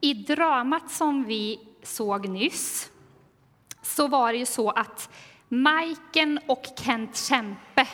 i dramat som vi såg nyss så var det ju så att Majken och Kent Kempe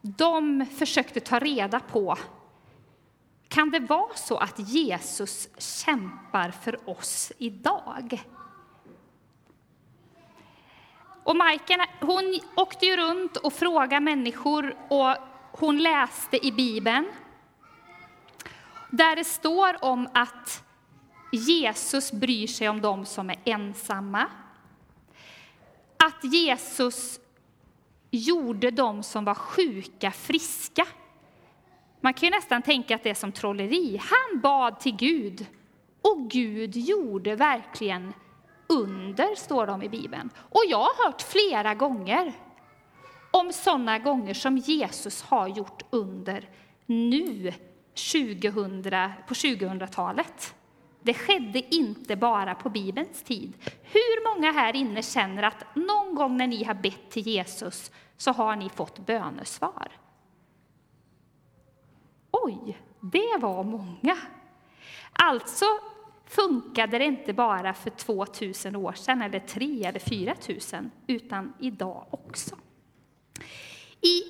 de försökte ta reda på kan det vara så att Jesus kämpar för oss idag? Och Majken hon åkte ju runt och frågade människor och hon läste i Bibeln där det står om att Jesus bryr sig om dem som är ensamma. Att Jesus gjorde dem som var sjuka friska. Man kan ju nästan tänka att det är som trolleri. Han bad till Gud och Gud gjorde verkligen under, står det om i Bibeln. Och jag har hört flera gånger om sådana gånger som Jesus har gjort under nu 2000, på 2000-talet. Det skedde inte bara på Bibelns tid. Hur många här inne känner att någon gång när ni har bett till Jesus så har ni fått bönesvar? Oj, det var många. Alltså funkade det inte bara för 2000 år sedan, eller 3 eller 4000, utan idag också. I,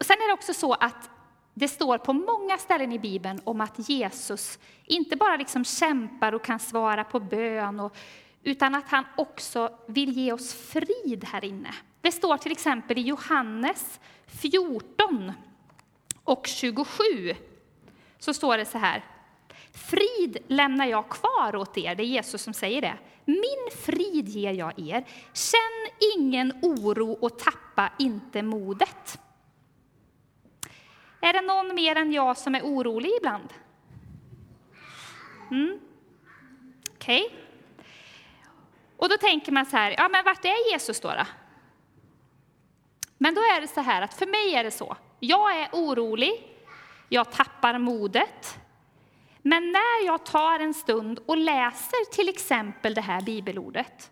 sen är det också så att det står på många ställen i Bibeln om att Jesus inte bara liksom kämpar och kan svara på bön, och, utan att han också vill ge oss frid här inne. Det står till exempel i Johannes 14 och 27. Så står det så här. Frid lämnar jag kvar åt er, det är Jesus som säger det. Min frid ger jag er. Känn ingen oro och tappa inte modet. Är det någon mer än jag som är orolig ibland? Mm. Okej. Okay. Och då tänker man så här, ja men vart är Jesus då, då? Men då är det så här att för mig är det så, jag är orolig, jag tappar modet. Men när jag tar en stund och läser till exempel det här bibelordet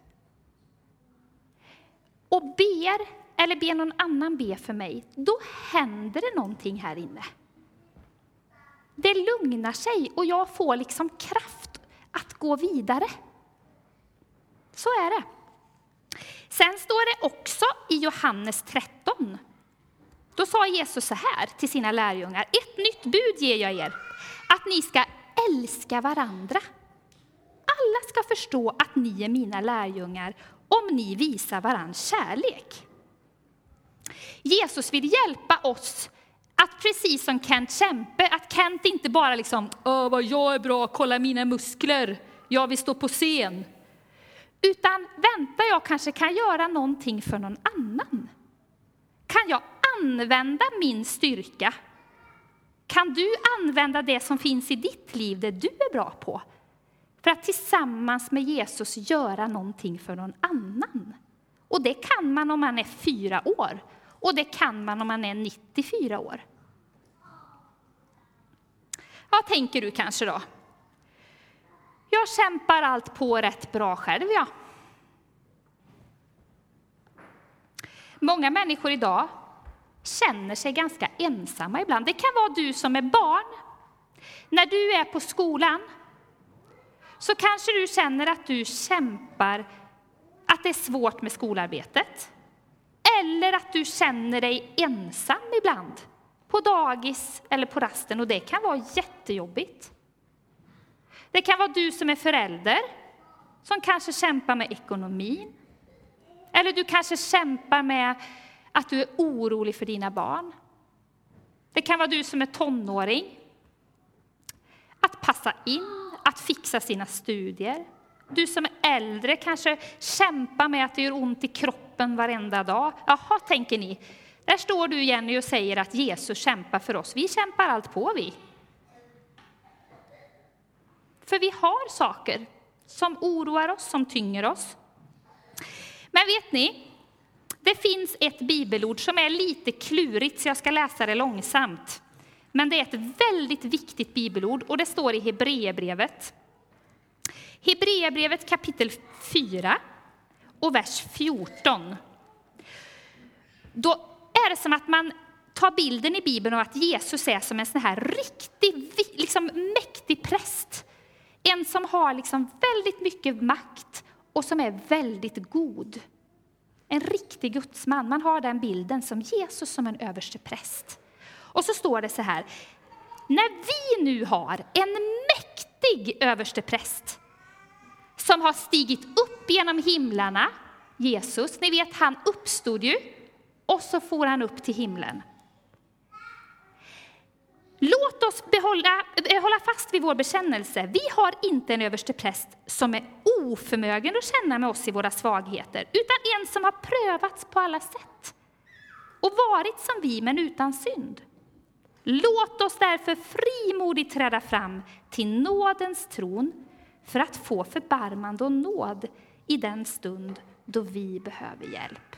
och ber eller be någon annan be för mig, då händer det någonting här inne. Det lugnar sig och jag får liksom kraft att gå vidare. Så är det. Sen står det också i Johannes 13. Då sa Jesus så här till sina lärjungar. Ett nytt bud ger jag er, att ni ska älska varandra. Alla ska förstå att ni är mina lärjungar om ni visar varandra kärlek. Jesus vill hjälpa oss att precis som Kent Kämpe, att Kent inte bara liksom, Åh, vad jag är bra, kolla mina muskler, jag vill stå på scen. Utan vänta, jag kanske kan göra någonting för någon annan. Kan jag använda min styrka? Kan du använda det som finns i ditt liv, det du är bra på? För att tillsammans med Jesus göra någonting för någon annan. Och det kan man om man är fyra år. Och det kan man om man är 94 år. Vad tänker du kanske då? Jag kämpar allt på rätt bra själv, ja. Många människor idag känner sig ganska ensamma ibland. Det kan vara du som är barn. När du är på skolan så kanske du känner att du kämpar, att det är svårt med skolarbetet. Eller att du känner dig ensam ibland, på dagis eller på rasten, och det kan vara jättejobbigt. Det kan vara du som är förälder, som kanske kämpar med ekonomin. Eller du kanske kämpar med att du är orolig för dina barn. Det kan vara du som är tonåring. Att passa in, att fixa sina studier. Du som är äldre kanske kämpar med att det gör ont i kroppen varenda dag. Jaha, tänker ni. Där står du Jenny och säger att Jesus kämpar för oss. Vi kämpar allt på vi. För vi har saker som oroar oss, som tynger oss. Men vet ni, det finns ett bibelord som är lite klurigt, så jag ska läsa det långsamt. Men det är ett väldigt viktigt bibelord och det står i Hebreerbrevet Hebreerbrevet kapitel 4 och vers 14. Då är det som att man tar bilden i Bibeln av att Jesus är som en sån här riktig, liksom mäktig präst. En som har liksom väldigt mycket makt och som är väldigt god. En riktig gudsman. Man har den bilden som Jesus som en överste präst. Och så står det så här. När vi nu har en mäktig överste präst som har stigit upp upp genom himlarna, Jesus, ni vet han uppstod ju och så for han upp till himlen. Låt oss behålla, eh, hålla fast vid vår bekännelse. Vi har inte en överste präst som är oförmögen att känna med oss i våra svagheter, utan en som har prövats på alla sätt och varit som vi, men utan synd. Låt oss därför frimodigt träda fram till nådens tron för att få förbarmande och nåd i den stund då vi behöver hjälp.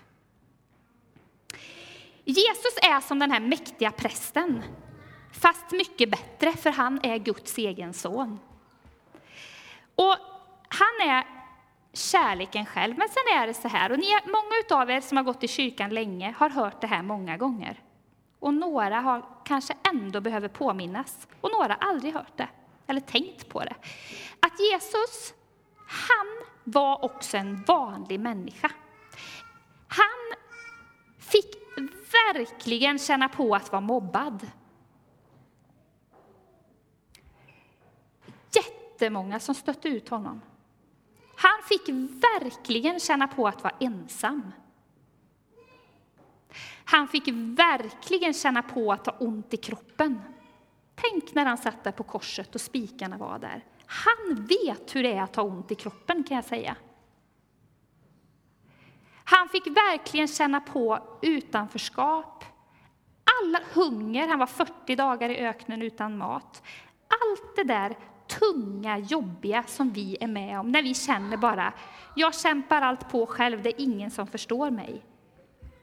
Jesus är som den här mäktiga prästen, fast mycket bättre, för han är Guds egen son. Och han är kärleken själv. Men sen är det så här, och ni, många av er som har gått i kyrkan länge har hört det här många gånger. Och några har kanske ändå behöver påminnas, och några har aldrig hört det, eller tänkt på det. Att Jesus, han var också en vanlig människa. Han fick verkligen känna på att vara mobbad. Jättemånga som stötte ut honom. Han fick verkligen känna på att vara ensam. Han fick verkligen känna på att ha ont i kroppen. Tänk när han satt där på korset och spikarna var där. Han vet hur det är att ha ont i kroppen kan jag säga. Han fick verkligen känna på utanförskap, alla hunger, han var 40 dagar i öknen utan mat. Allt det där tunga, jobbiga som vi är med om, när vi känner bara, jag kämpar allt på själv, det är ingen som förstår mig.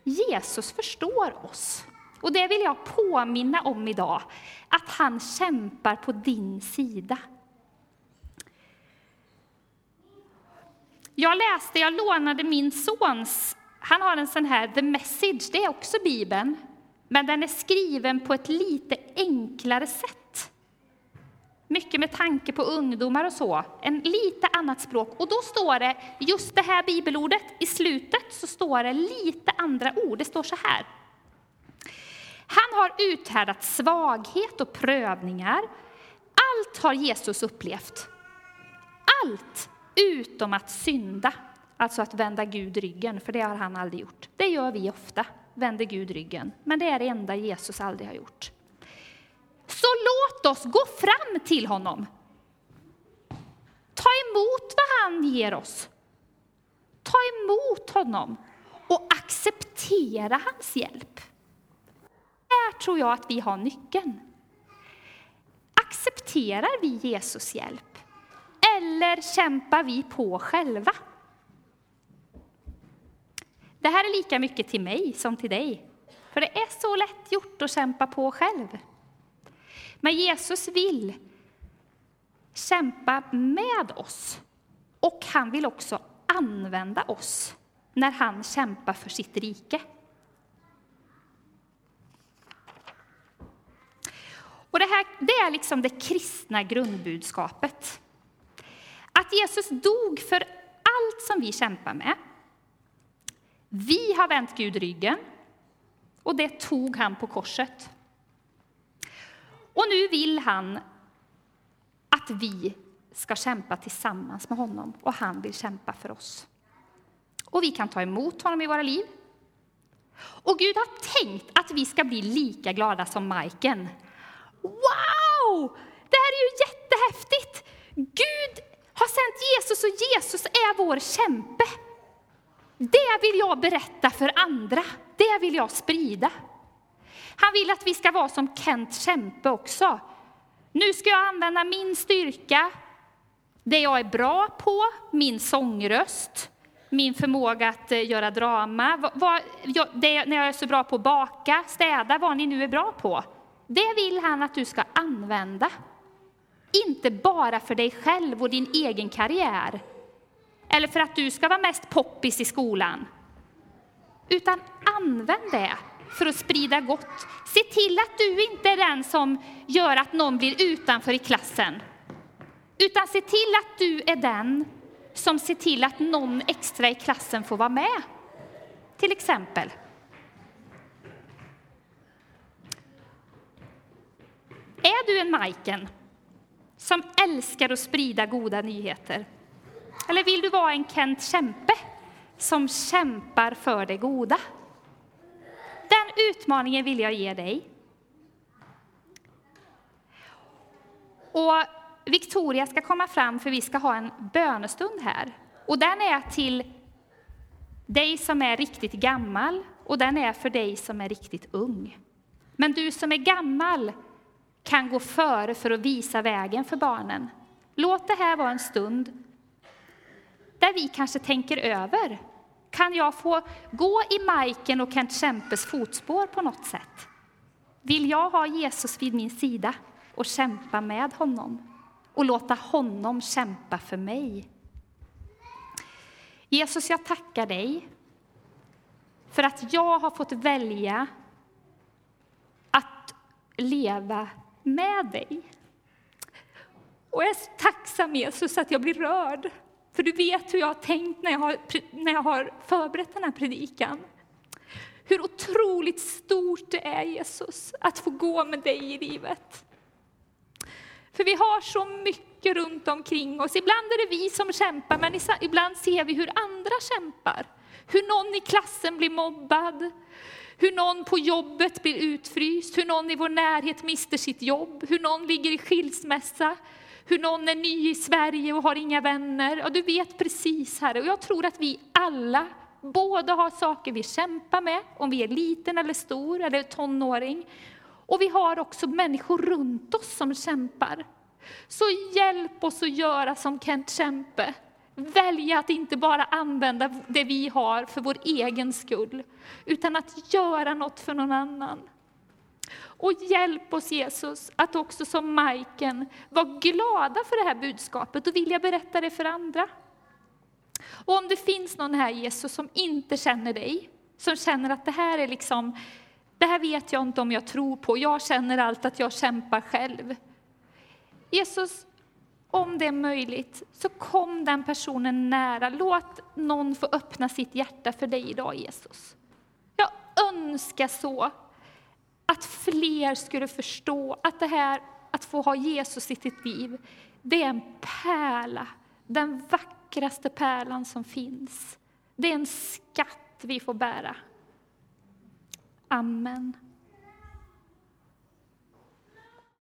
Jesus förstår oss. Och det vill jag påminna om idag, att han kämpar på din sida. Jag läste, jag lånade min sons, han har en sån här The Message, det är också Bibeln, men den är skriven på ett lite enklare sätt. Mycket med tanke på ungdomar och så, en lite annat språk. Och då står det, just det här bibelordet, i slutet så står det lite andra ord. Det står så här. Han har uthärdat svaghet och prövningar. Allt har Jesus upplevt. Allt utom att synda, alltså att vända Gud ryggen, för det har han aldrig gjort. Det gör vi ofta, vänder Gud ryggen, men det är det enda Jesus aldrig har gjort. Så låt oss gå fram till honom. Ta emot vad han ger oss. Ta emot honom och acceptera hans hjälp. Där tror jag att vi har nyckeln. Accepterar vi Jesus hjälp? Eller kämpar vi på själva? Det här är lika mycket till mig som till dig. För det är så lätt gjort att kämpa på själv. Men Jesus vill kämpa med oss. Och han vill också använda oss när han kämpar för sitt rike. Och det, här, det är liksom det kristna grundbudskapet. Jesus dog för allt som vi kämpar med. Vi har vänt Gud ryggen, och det tog han på korset. Och nu vill han att vi ska kämpa tillsammans med honom, och han vill kämpa för oss. Och vi kan ta emot honom i våra liv. Och Gud har tänkt att vi ska bli lika glada som Majken. Wow! Det här är ju jättehäftigt! Gud har sänt Jesus och Jesus är vår kämpe. Det vill jag berätta för andra, det vill jag sprida. Han vill att vi ska vara som Kent Kämpe också. Nu ska jag använda min styrka, det jag är bra på, min sångröst, min förmåga att eh, göra drama, vad, det, när jag är så bra på att baka, städa, vad ni nu är bra på. Det vill han att du ska använda. Inte bara för dig själv och din egen karriär, eller för att du ska vara mest poppis i skolan. Utan använd det för att sprida gott. Se till att du inte är den som gör att någon blir utanför i klassen. Utan se till att du är den som ser till att någon extra i klassen får vara med. Till exempel. Är du en Majken som älskar att sprida goda nyheter? Eller vill du vara en Kent Kämpe som kämpar för det goda? Den utmaningen vill jag ge dig. Och Victoria ska komma fram för vi ska ha en bönestund här. Och den är till dig som är riktigt gammal och den är för dig som är riktigt ung. Men du som är gammal kan gå före för att visa vägen för barnen. Låt det här vara en stund där vi kanske tänker över. Kan jag få gå i Majken och Kent Kämpes fotspår på något sätt? Vill jag ha Jesus vid min sida och kämpa med honom och låta honom kämpa för mig? Jesus, jag tackar dig för att jag har fått välja att leva med dig. Och jag är så tacksam Jesus att jag blir rörd, för du vet hur jag har tänkt när jag har, när jag har förberett den här predikan. Hur otroligt stort det är Jesus, att få gå med dig i livet. För vi har så mycket runt omkring oss. Ibland är det vi som kämpar, men ibland ser vi hur andra kämpar. Hur någon i klassen blir mobbad, hur någon på jobbet blir utfryst, hur någon i vår närhet mister sitt jobb, hur någon ligger i skilsmässa, hur någon är ny i Sverige och har inga vänner. Ja, du vet precis, Herre. Och jag tror att vi alla både har saker vi kämpar med, om vi är liten eller stor eller tonåring. Och vi har också människor runt oss som kämpar. Så hjälp oss att göra som Kent Kämpe, välja att inte bara använda det vi har för vår egen skull, utan att göra något för någon annan. Och hjälp oss Jesus att också som Majken vara glada för det här budskapet och vilja berätta det för andra. Och om det finns någon här Jesus som inte känner dig, som känner att det här är liksom, det här vet jag inte om jag tror på, jag känner allt att jag kämpar själv. Jesus, om det är möjligt, så kom den personen nära. Låt någon få öppna sitt hjärta för dig idag, Jesus. Jag önskar så att fler skulle förstå att det här att få ha Jesus i sitt liv, det är en pärla, den vackraste pärlan som finns. Det är en skatt vi får bära. Amen.